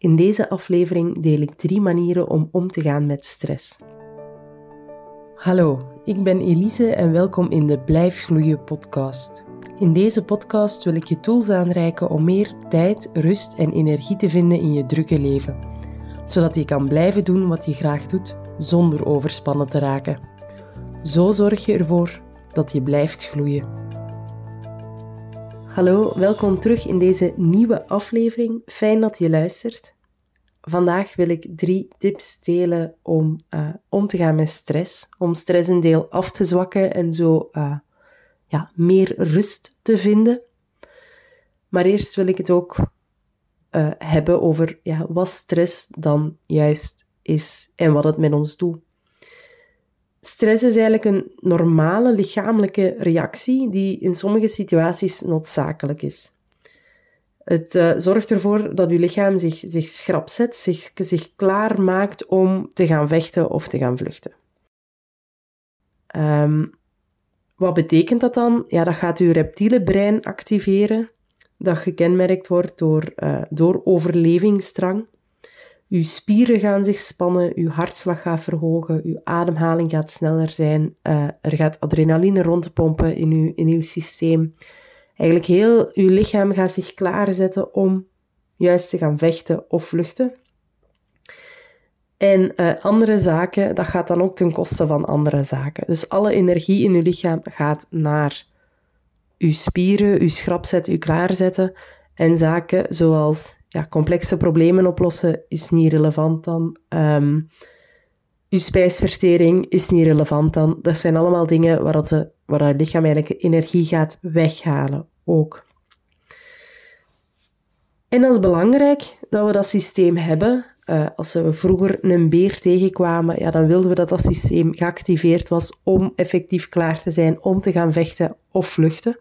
In deze aflevering deel ik drie manieren om om te gaan met stress. Hallo, ik ben Elise en welkom in de Blijf Gloeien podcast. In deze podcast wil ik je tools aanreiken om meer tijd, rust en energie te vinden in je drukke leven, zodat je kan blijven doen wat je graag doet zonder overspannen te raken. Zo zorg je ervoor dat je blijft gloeien. Hallo, welkom terug in deze nieuwe aflevering. Fijn dat je luistert. Vandaag wil ik drie tips delen om uh, om te gaan met stress. Om stress een deel af te zwakken en zo uh, ja, meer rust te vinden. Maar eerst wil ik het ook uh, hebben over ja, wat stress dan juist is en wat het met ons doet. Stress is eigenlijk een normale lichamelijke reactie die in sommige situaties noodzakelijk is. Het uh, zorgt ervoor dat uw lichaam zich, zich schrap zet, zich, zich klaar maakt om te gaan vechten of te gaan vluchten. Um, wat betekent dat dan? Ja, dat gaat uw reptiele brein activeren, dat gekenmerkt wordt door, uh, door overlevingsdrang. Uw spieren gaan zich spannen, uw hartslag gaat verhogen, uw ademhaling gaat sneller zijn, uh, er gaat adrenaline rondpompen in uw, in uw systeem. Eigenlijk heel uw lichaam gaat zich klaarzetten om juist te gaan vechten of vluchten. En uh, andere zaken, dat gaat dan ook ten koste van andere zaken. Dus alle energie in uw lichaam gaat naar uw spieren, uw schrapzetten, uw klaarzetten. En zaken zoals ja, complexe problemen oplossen is niet relevant dan. Um, uw spijsvertering is niet relevant dan. Dat zijn allemaal dingen waar, het, waar het lichaam eigenlijk energie gaat weghalen ook. En dat is belangrijk dat we dat systeem hebben. Uh, als we vroeger een beer tegenkwamen, ja, dan wilden we dat dat systeem geactiveerd was om effectief klaar te zijn om te gaan vechten of vluchten.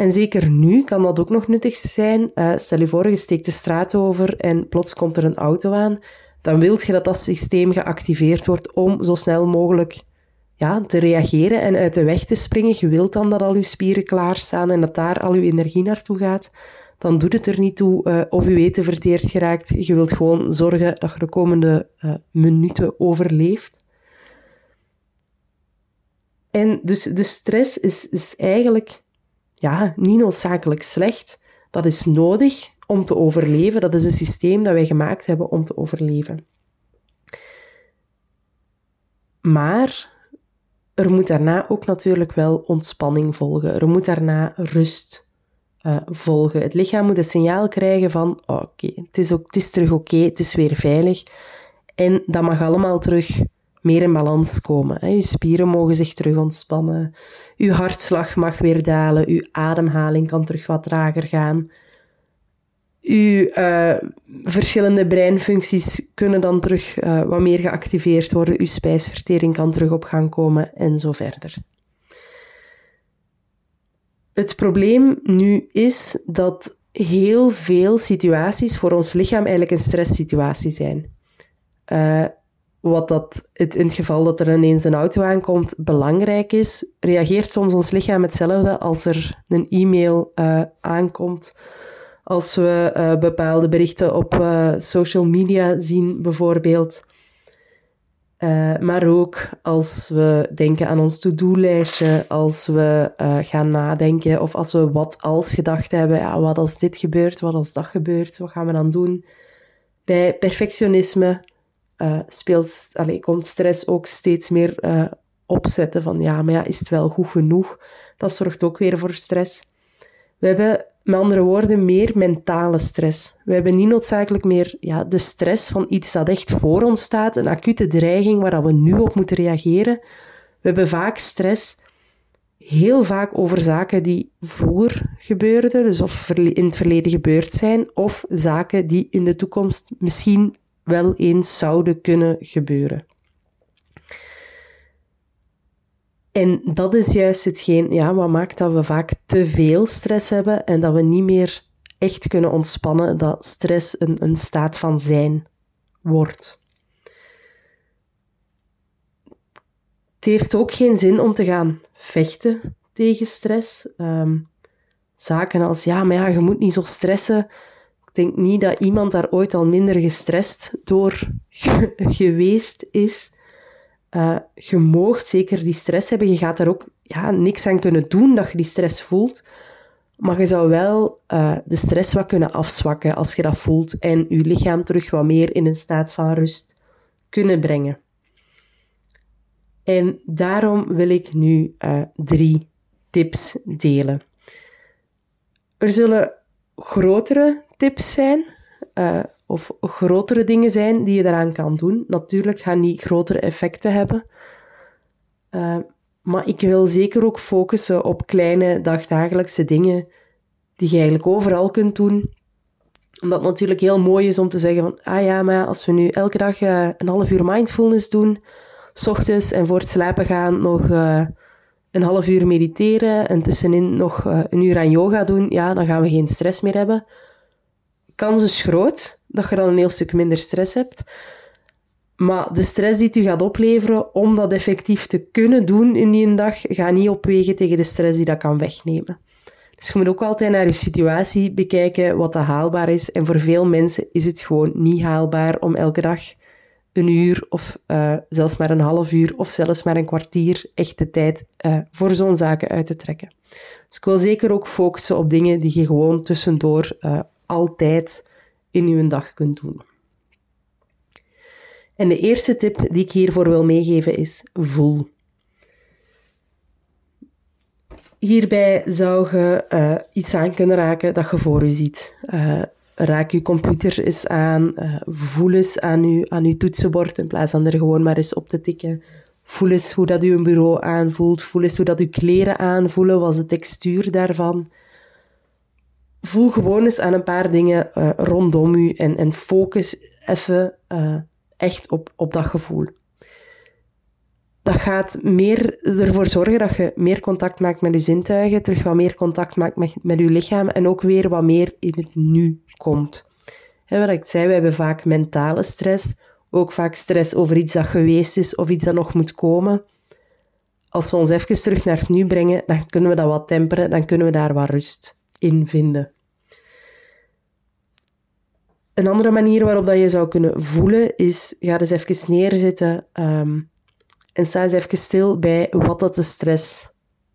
En zeker nu kan dat ook nog nuttig zijn. Uh, stel je voor, je steekt de straat over en plots komt er een auto aan. Dan wil je dat dat systeem geactiveerd wordt om zo snel mogelijk ja, te reageren en uit de weg te springen. Je wilt dan dat al je spieren klaarstaan en dat daar al je energie naartoe gaat. Dan doet het er niet toe uh, of je eten verteerd geraakt. Je wilt gewoon zorgen dat je de komende uh, minuten overleeft. En dus de stress is, is eigenlijk ja, niet noodzakelijk slecht. Dat is nodig om te overleven. Dat is een systeem dat wij gemaakt hebben om te overleven. Maar er moet daarna ook natuurlijk wel ontspanning volgen. Er moet daarna rust uh, volgen. Het lichaam moet het signaal krijgen van oh, oké, het, is het is terug oké, het is weer veilig. En dat mag allemaal terug meer in balans komen. Je spieren mogen zich terug ontspannen. Je hartslag mag weer dalen. Je ademhaling kan terug wat trager gaan. Je uh, verschillende breinfuncties kunnen dan terug uh, wat meer geactiveerd worden. Je spijsvertering kan terug op gang komen en zo verder. Het probleem nu is dat heel veel situaties voor ons lichaam eigenlijk een stresssituatie zijn. Uh, wat dat het, in het geval dat er ineens een auto aankomt belangrijk is, reageert soms ons lichaam hetzelfde als er een e-mail uh, aankomt. Als we uh, bepaalde berichten op uh, social media zien, bijvoorbeeld. maar ook als we denken aan ons to-do-lijstje, als we gaan nadenken of als we wat als gedacht hebben. Ja, wat als dit gebeurt, wat als dat gebeurt, wat gaan we dan doen? Bij perfectionisme uh, speelt, allez, komt stress ook steeds meer uh, opzetten van ja, maar ja, is het wel goed genoeg? Dat zorgt ook weer voor stress. We hebben met andere woorden meer mentale stress. We hebben niet noodzakelijk meer ja, de stress van iets dat echt voor ons staat, een acute dreiging waar we nu op moeten reageren. We hebben vaak stress, heel vaak over zaken die vroeger gebeurden, dus of in het verleden gebeurd zijn, of zaken die in de toekomst misschien wel eens zouden kunnen gebeuren. En dat is juist hetgeen ja, wat maakt dat we vaak te veel stress hebben en dat we niet meer echt kunnen ontspannen, dat stress een, een staat van zijn wordt. Het heeft ook geen zin om te gaan vechten tegen stress. Um, zaken als, ja, maar ja, je moet niet zo stressen Ik denk niet dat iemand daar ooit al minder gestrest door geweest is. Uh, je moogt zeker die stress hebben. Je gaat daar ook ja, niks aan kunnen doen dat je die stress voelt. Maar je zou wel uh, de stress wat kunnen afzwakken als je dat voelt en je lichaam terug wat meer in een staat van rust kunnen brengen. En daarom wil ik nu uh, drie tips delen. Er zullen grotere tips zijn, uh, of grotere dingen zijn die je daaraan kan doen. Natuurlijk gaan die grotere effecten hebben. Uh, maar ik wil zeker ook focussen op kleine dagdagelijkse dingen die je eigenlijk overal kunt doen. Omdat het natuurlijk heel mooi is om te zeggen van, ah ja, maar als we nu elke dag uh, een half uur mindfulness doen, s ochtends en voor het slapen gaan nog een half uur mediteren en tussenin nog een uur aan yoga doen, ja, dan gaan we geen stress meer hebben. Kans is groot dat je dan een heel stuk minder stress hebt. Maar de stress die het u gaat opleveren om dat effectief te kunnen doen in die dag, gaat niet opwegen tegen de stress die dat kan wegnemen. Dus je moet ook altijd naar je situatie bekijken wat haalbaar is. En voor veel mensen is het gewoon niet haalbaar om elke dag een uur of uh, zelfs maar een half uur of zelfs maar een kwartier echte tijd uh, voor zo'n zaken uit te trekken. Dus ik wil zeker ook focussen op dingen die je gewoon tussendoor uh, altijd in je dag kunt doen. En de eerste tip die ik hiervoor wil meegeven is voel. Hierbij zou je uh, iets aan kunnen raken dat je voor je ziet. Uh, raak je computer eens aan, uh, voel eens aan je, aan je toetsenbord in plaats van er gewoon maar eens op te tikken. Voel eens hoe dat je bureau aanvoelt, voel eens hoe dat je kleren aanvoelen, wat is de textuur daarvan. Voel gewoon eens aan een paar dingen rondom je en, en focus even echt op, op dat gevoel. Dat gaat meer ervoor zorgen dat je meer contact maakt met je zintuigen, terug wat meer contact maakt met, met je lichaam en ook weer wat meer in het nu komt. He, wat ik zei, we hebben vaak mentale stress, ook vaak stress over iets dat geweest is of iets dat nog moet komen. Als we ons even terug naar het nu brengen, dan kunnen we dat wat temperen, dan kunnen we daar wat rust in vinden. Een andere manier waarop dat je zou kunnen voelen is, ga eens even neerzitten um, en sta eens even stil bij wat dat de stress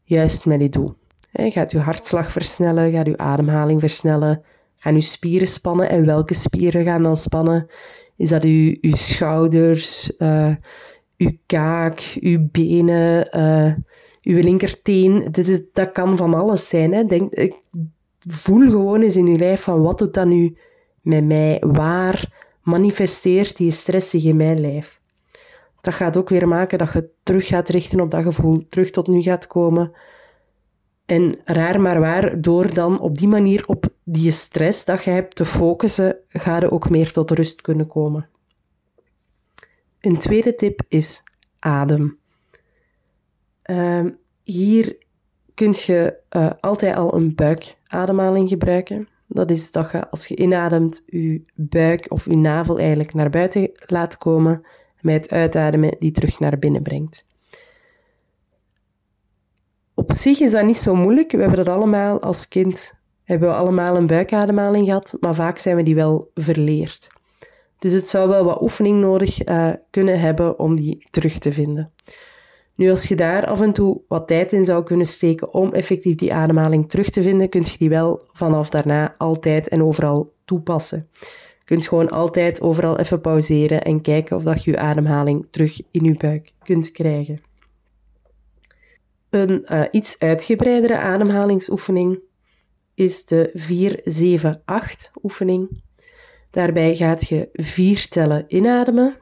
juist met je doet. Gaat je hartslag versnellen, gaat je ademhaling versnellen, gaan je spieren spannen en welke spieren gaan dan spannen? Is dat je, schouders, uh, kaak, je benen, uh, je linkerteen? Dit is, dat kan van alles zijn. Hè. Denk, voel gewoon eens in je lijf van wat doet dat nu met mij? Waar manifesteert die stress zich in mijn lijf? Dat gaat ook weer maken dat je terug gaat richten op dat gevoel, terug tot nu gaat komen. En raar maar waar, door dan op die manier op die stress dat je hebt te focussen, ga je ook meer tot rust kunnen komen. Een tweede tip is adem. Uh, hier kun je uh, altijd al een buikademhaling gebruiken. Dat is dat je als je inademt, je buik of je navel eigenlijk naar buiten laat komen, met het uitademen die terug naar binnen brengt. Op zich is dat niet zo moeilijk. We hebben dat allemaal als kind, hebben we allemaal een buikademhaling gehad, maar vaak zijn we die wel verleerd. Dus het zou wel wat oefening nodig uh, kunnen hebben om die terug te vinden. Nu, als je daar af en toe wat tijd in zou kunnen steken om effectief die ademhaling terug te vinden, kun je die wel vanaf daarna altijd en overal toepassen. Je kunt gewoon altijd overal even pauzeren en kijken of dat je je ademhaling terug in je buik kunt krijgen. Een uh, iets uitgebreidere ademhalingsoefening is de 4-7-8 oefening. Daarbij gaat je vier tellen inademen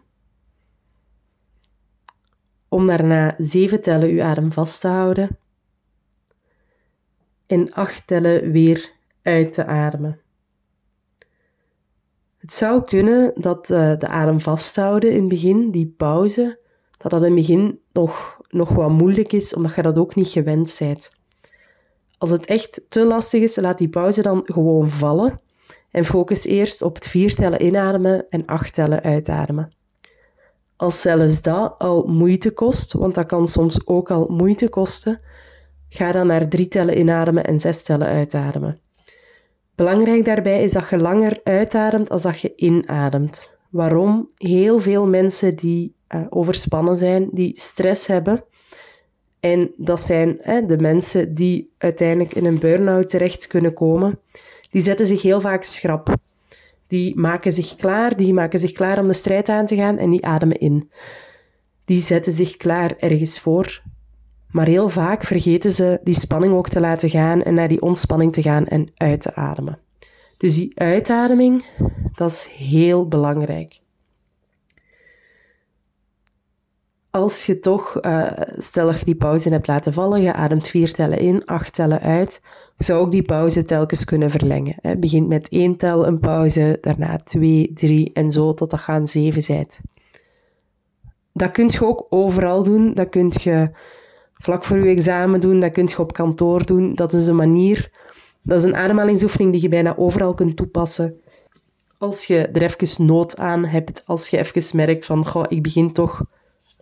om daarna zeven tellen uw adem vast te houden en acht tellen weer uit te ademen. Het zou kunnen dat uh, de adem vasthouden in het begin, die pauze, dat dat in het begin nog, nog wat moeilijk is, omdat je dat ook niet gewend bent. Als het echt te lastig is, laat die pauze dan gewoon vallen en focus eerst op het vier tellen inademen en acht tellen uitademen. Als zelfs dat al moeite kost, want dat kan soms ook al moeite kosten, ga dan naar drie tellen inademen en zes tellen uitademen. Belangrijk daarbij is dat je langer uitademt als dat je inademt. Waarom? Heel veel mensen die uh, overspannen zijn, die stress hebben, en dat zijn hè, de mensen die uiteindelijk in een burn-out terecht kunnen komen, die zetten zich heel vaak schrap. Die maken zich klaar, die maken zich klaar om de strijd aan te gaan en die ademen in. Die zetten zich klaar ergens voor. Maar heel vaak vergeten ze die spanning ook te laten gaan en naar die ontspanning te gaan en uit te ademen. Dus die uitademing, dat is heel belangrijk. Als je toch, uh, stel dat je die pauze hebt laten vallen, je ademt vier tellen in, acht tellen uit, zou ook die pauze telkens kunnen verlengen. Hè. Begint met één tel een pauze, daarna twee, drie en zo tot dat gaan zeven zijt. Dat kun je ook overal doen. Dat kun je vlak voor je examen doen, dat kun je op kantoor doen. Dat is een manier, dat is een ademhalingsoefening die je bijna overal kunt toepassen. Als je er even nood aan hebt, als je even merkt van, ik begin toch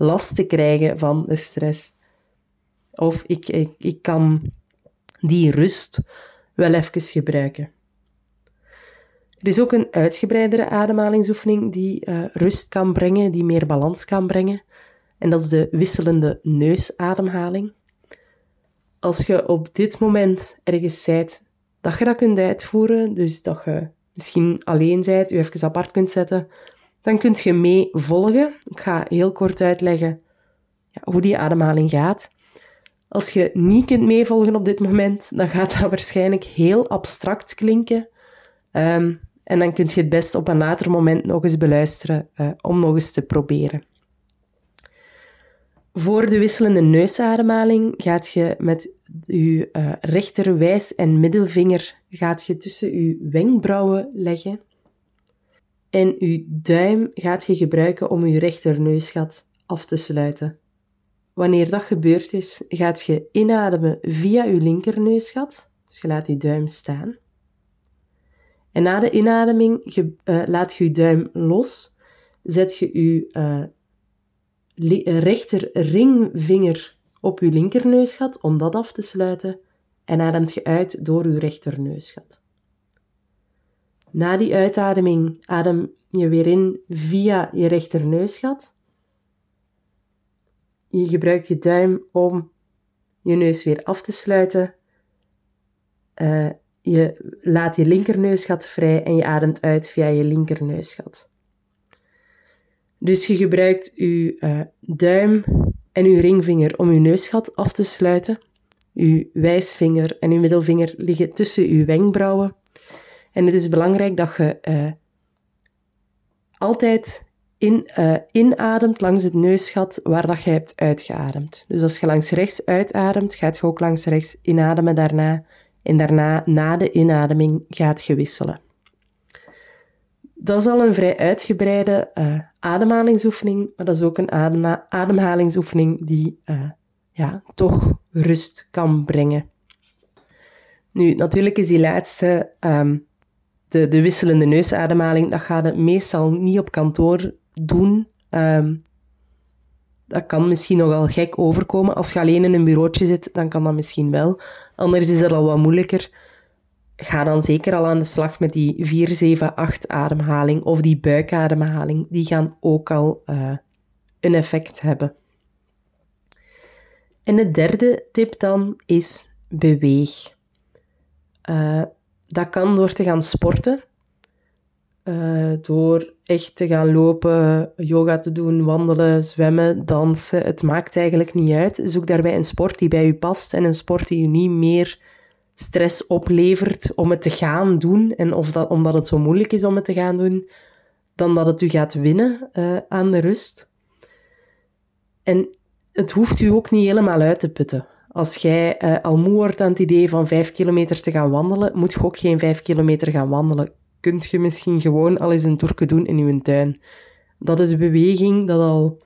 last te krijgen van de stress. Of ik, ik, ik kan die rust wel even gebruiken. Er is ook een uitgebreidere ademhalingsoefening die uh, rust kan brengen, die meer balans kan brengen. En dat is de wisselende neusademhaling. Als je op dit moment ergens zijt dat je dat kunt uitvoeren, dus dat je misschien alleen zijt, je even apart kunt zetten, dan kunt je mee volgen. Ik ga heel kort uitleggen hoe die ademhaling gaat. Als je niet kunt meevolgen op dit moment, dan gaat dat waarschijnlijk heel abstract klinken. Um, en dan kun je het best op een later moment nog eens beluisteren uh, om nog eens te proberen. Voor de wisselende neusademhaling gaat je met je uh, rechter wijs- en middelvinger gaat je tussen je wenkbrauwen leggen. En je duim gaat je gebruiken om je rechterneusgat af te sluiten. Wanneer dat gebeurd is, gaat je inademen via je linkerneusgat. Dus je laat je duim staan. En na de inademing je, uh, laat je je duim los. Zet je je uh, rechter ringvinger op je linkerneusgat om dat af te sluiten. En ademt je uit door je rechterneusgat. Na die uitademing adem je weer in via je rechterneusgat. Je gebruikt je duim om je neus weer af te sluiten. Uh, je laat je linkerneusgat vrij en je ademt uit via je linkerneusgat. Dus je gebruikt je uh, duim en je ringvinger om je neusgat af te sluiten. Je wijsvinger en je middelvinger liggen tussen je wenkbrauwen. En het is belangrijk dat je uh, altijd in, uh, inademt langs het neusgat waar dat je hebt uitgeademd. Dus als je langs rechts uitademt, gaat je ook langs rechts inademen daarna. En daarna, na de inademing, gaat je wisselen. Dat is al een vrij uitgebreide uh, ademhalingsoefening, maar dat is ook een ademhalingsoefening die ja, toch rust kan brengen. Nu, natuurlijk is die laatste um, de, de wisselende neusademhaling, dat gaat je meestal niet op kantoor doen. Ehm, dat kan misschien nogal gek overkomen. Als je alleen in een bureautje zit, dan kan dat misschien wel. Anders is dat al wat moeilijker. Ga dan zeker al aan de slag met die 4-7-8 ademhaling of die buikademhaling. Die gaan ook al uh, een effect hebben. En de derde tip dan is beweeg. Uh, dat kan door te gaan sporten. Uh, door echt te gaan lopen, yoga te doen, wandelen, zwemmen, dansen. Het maakt eigenlijk niet uit. Zoek daarbij een sport die bij u past en een sport die u niet meer stress oplevert om het te gaan doen. En of dat, omdat het zo moeilijk is om het te gaan doen, dan dat het u gaat winnen uh, aan de rust. En het hoeft u ook niet helemaal uit te putten. Als jij uh, al moe wordt aan het idee van vijf kilometer te gaan wandelen, moet je ook geen vijf kilometer gaan wandelen. Kunt je misschien gewoon al eens een toerke doen in je tuin. Dat is beweging dat al...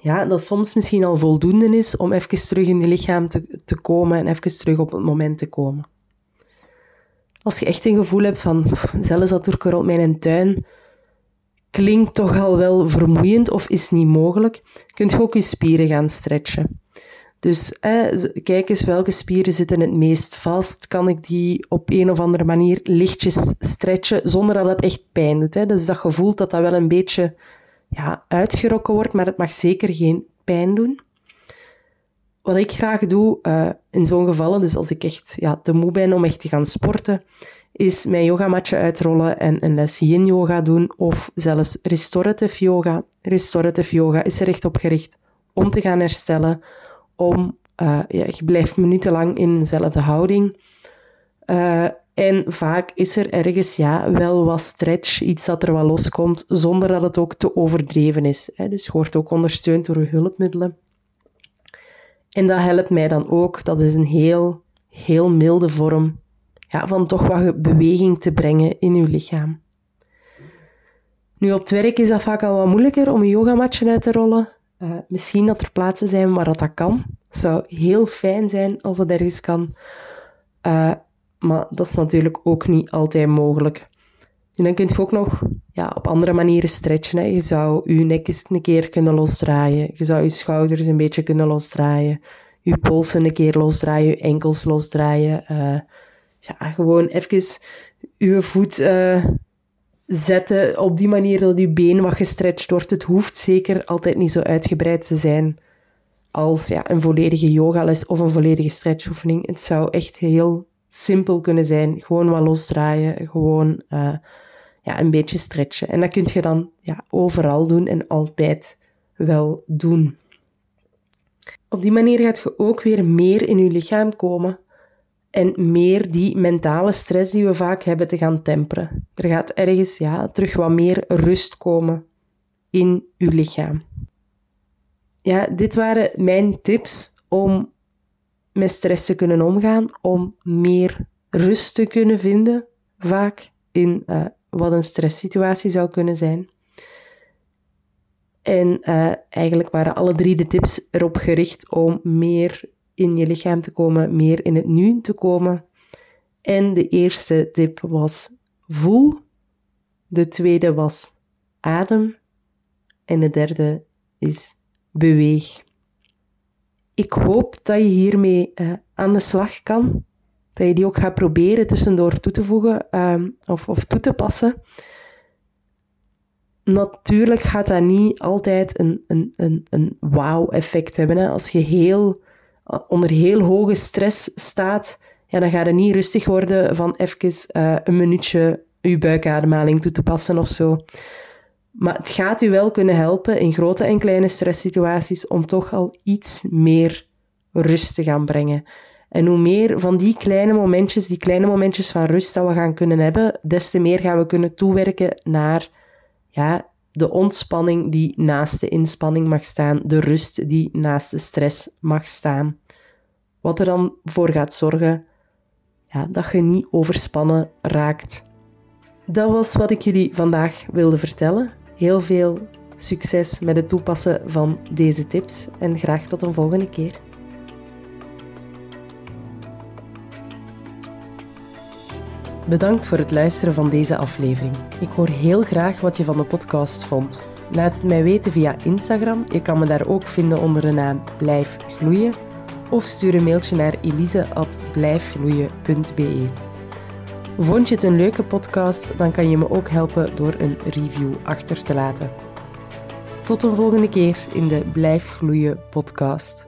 Ja, dat soms misschien al voldoende is om even terug in je lichaam te, te komen en even terug op het moment te komen. Als je echt een gevoel hebt van, zelfs dat toerke rond mijn tuin klinkt toch al wel vermoeiend of is niet mogelijk, kunt je ook je spieren gaan stretchen. Dus kijk eens welke spieren zitten het meest vast. Kan ik die op een of andere manier lichtjes stretchen zonder dat het echt pijn doet. Hè? Dus dat gevoel dat dat wel een beetje ja, uitgerokken wordt, maar het mag zeker geen pijn doen. Wat ik graag doe uh, in zo'n gevallen, dus als ik echt ja, te moe ben om echt te gaan sporten, is mijn yogamatje uitrollen en een les yin yoga doen of zelfs restorative yoga. Restorative yoga is er echt op gericht om te gaan herstellen, om, uh, ja, je blijft minutenlang in dezelfde houding. Uh, en vaak is er ergens ja, wel wat stretch, iets dat er wat loskomt, zonder dat het ook te overdreven is. Hè. Dus je wordt ook ondersteund door hulpmiddelen. En dat helpt mij dan ook. Dat is een heel, heel milde vorm ja, van toch wat beweging te brengen in je lichaam. Nu, op het werk is dat vaak al wat moeilijker om een yogamatje uit te rollen. Uh, misschien dat er plaatsen zijn waar dat, dat kan. Het zou heel fijn zijn als dat ergens kan. Uh, maar dat is natuurlijk ook niet altijd mogelijk. En dan kun je ook nog ja, op andere manieren stretchen. Hè. Je zou je nek eens een keer kunnen losdraaien. Je zou je schouders een beetje kunnen losdraaien. Je polsen een keer losdraaien, je enkels losdraaien. Uh, ja, gewoon even je voet zetten op die manier dat je been wat gestretched wordt. Het hoeft zeker altijd niet zo uitgebreid te zijn als ja, een volledige yogales of een volledige stretchoefening. Het zou echt heel simpel kunnen zijn. Gewoon wat losdraaien, gewoon uh, ja, een beetje stretchen. En dat kun je dan ja, overal doen en altijd wel doen. Op die manier gaat je ook weer meer in je lichaam komen en meer die mentale stress die we vaak hebben te gaan temperen. Er gaat ergens ja, terug wat meer rust komen in je lichaam. Ja, dit waren mijn tips om met stress te kunnen omgaan, om meer rust te kunnen vinden, vaak in uh, wat een stresssituatie zou kunnen zijn. En uh, eigenlijk waren alle drie de tips erop gericht om meer in je lichaam te komen, meer in het nu te komen. En de eerste tip was voel. De tweede was adem. En de derde is beweeg. Ik hoop dat je hiermee uh, aan de slag kan. Dat je die ook gaat proberen tussendoor toe te voegen uh, of, of toe te passen. Natuurlijk gaat dat niet altijd een, een, een, een wauw-effect hebben. Hè. Als je heel, uh, onder heel hoge stress staat, ja, dan ga je niet rustig worden van even uh, een minuutje je buikademhaling toe te passen of zo. Maar het gaat u wel kunnen helpen in grote en kleine stresssituaties om toch al iets meer rust te gaan brengen. En hoe meer van die kleine momentjes, die kleine momentjes van rust dat we gaan kunnen hebben, des te meer gaan we kunnen toewerken naar ja, de ontspanning die naast de inspanning mag staan, de rust die naast de stress mag staan. Wat er dan voor gaat zorgen ja, dat je niet overspannen raakt. Dat was wat ik jullie vandaag wilde vertellen. Heel veel succes met het toepassen van deze tips en graag tot een volgende keer. Bedankt voor het luisteren van deze aflevering. Ik hoor heel graag wat je van de podcast vond. Laat het mij weten via Instagram. Je kan me daar ook vinden onder de naam Blijf Gloeien. Of stuur een mailtje naar elise.blijfgloeien.be. Vond je het een leuke podcast, dan kan je me ook helpen door een review achter te laten. Tot een volgende keer in de Blijf Gloeien podcast.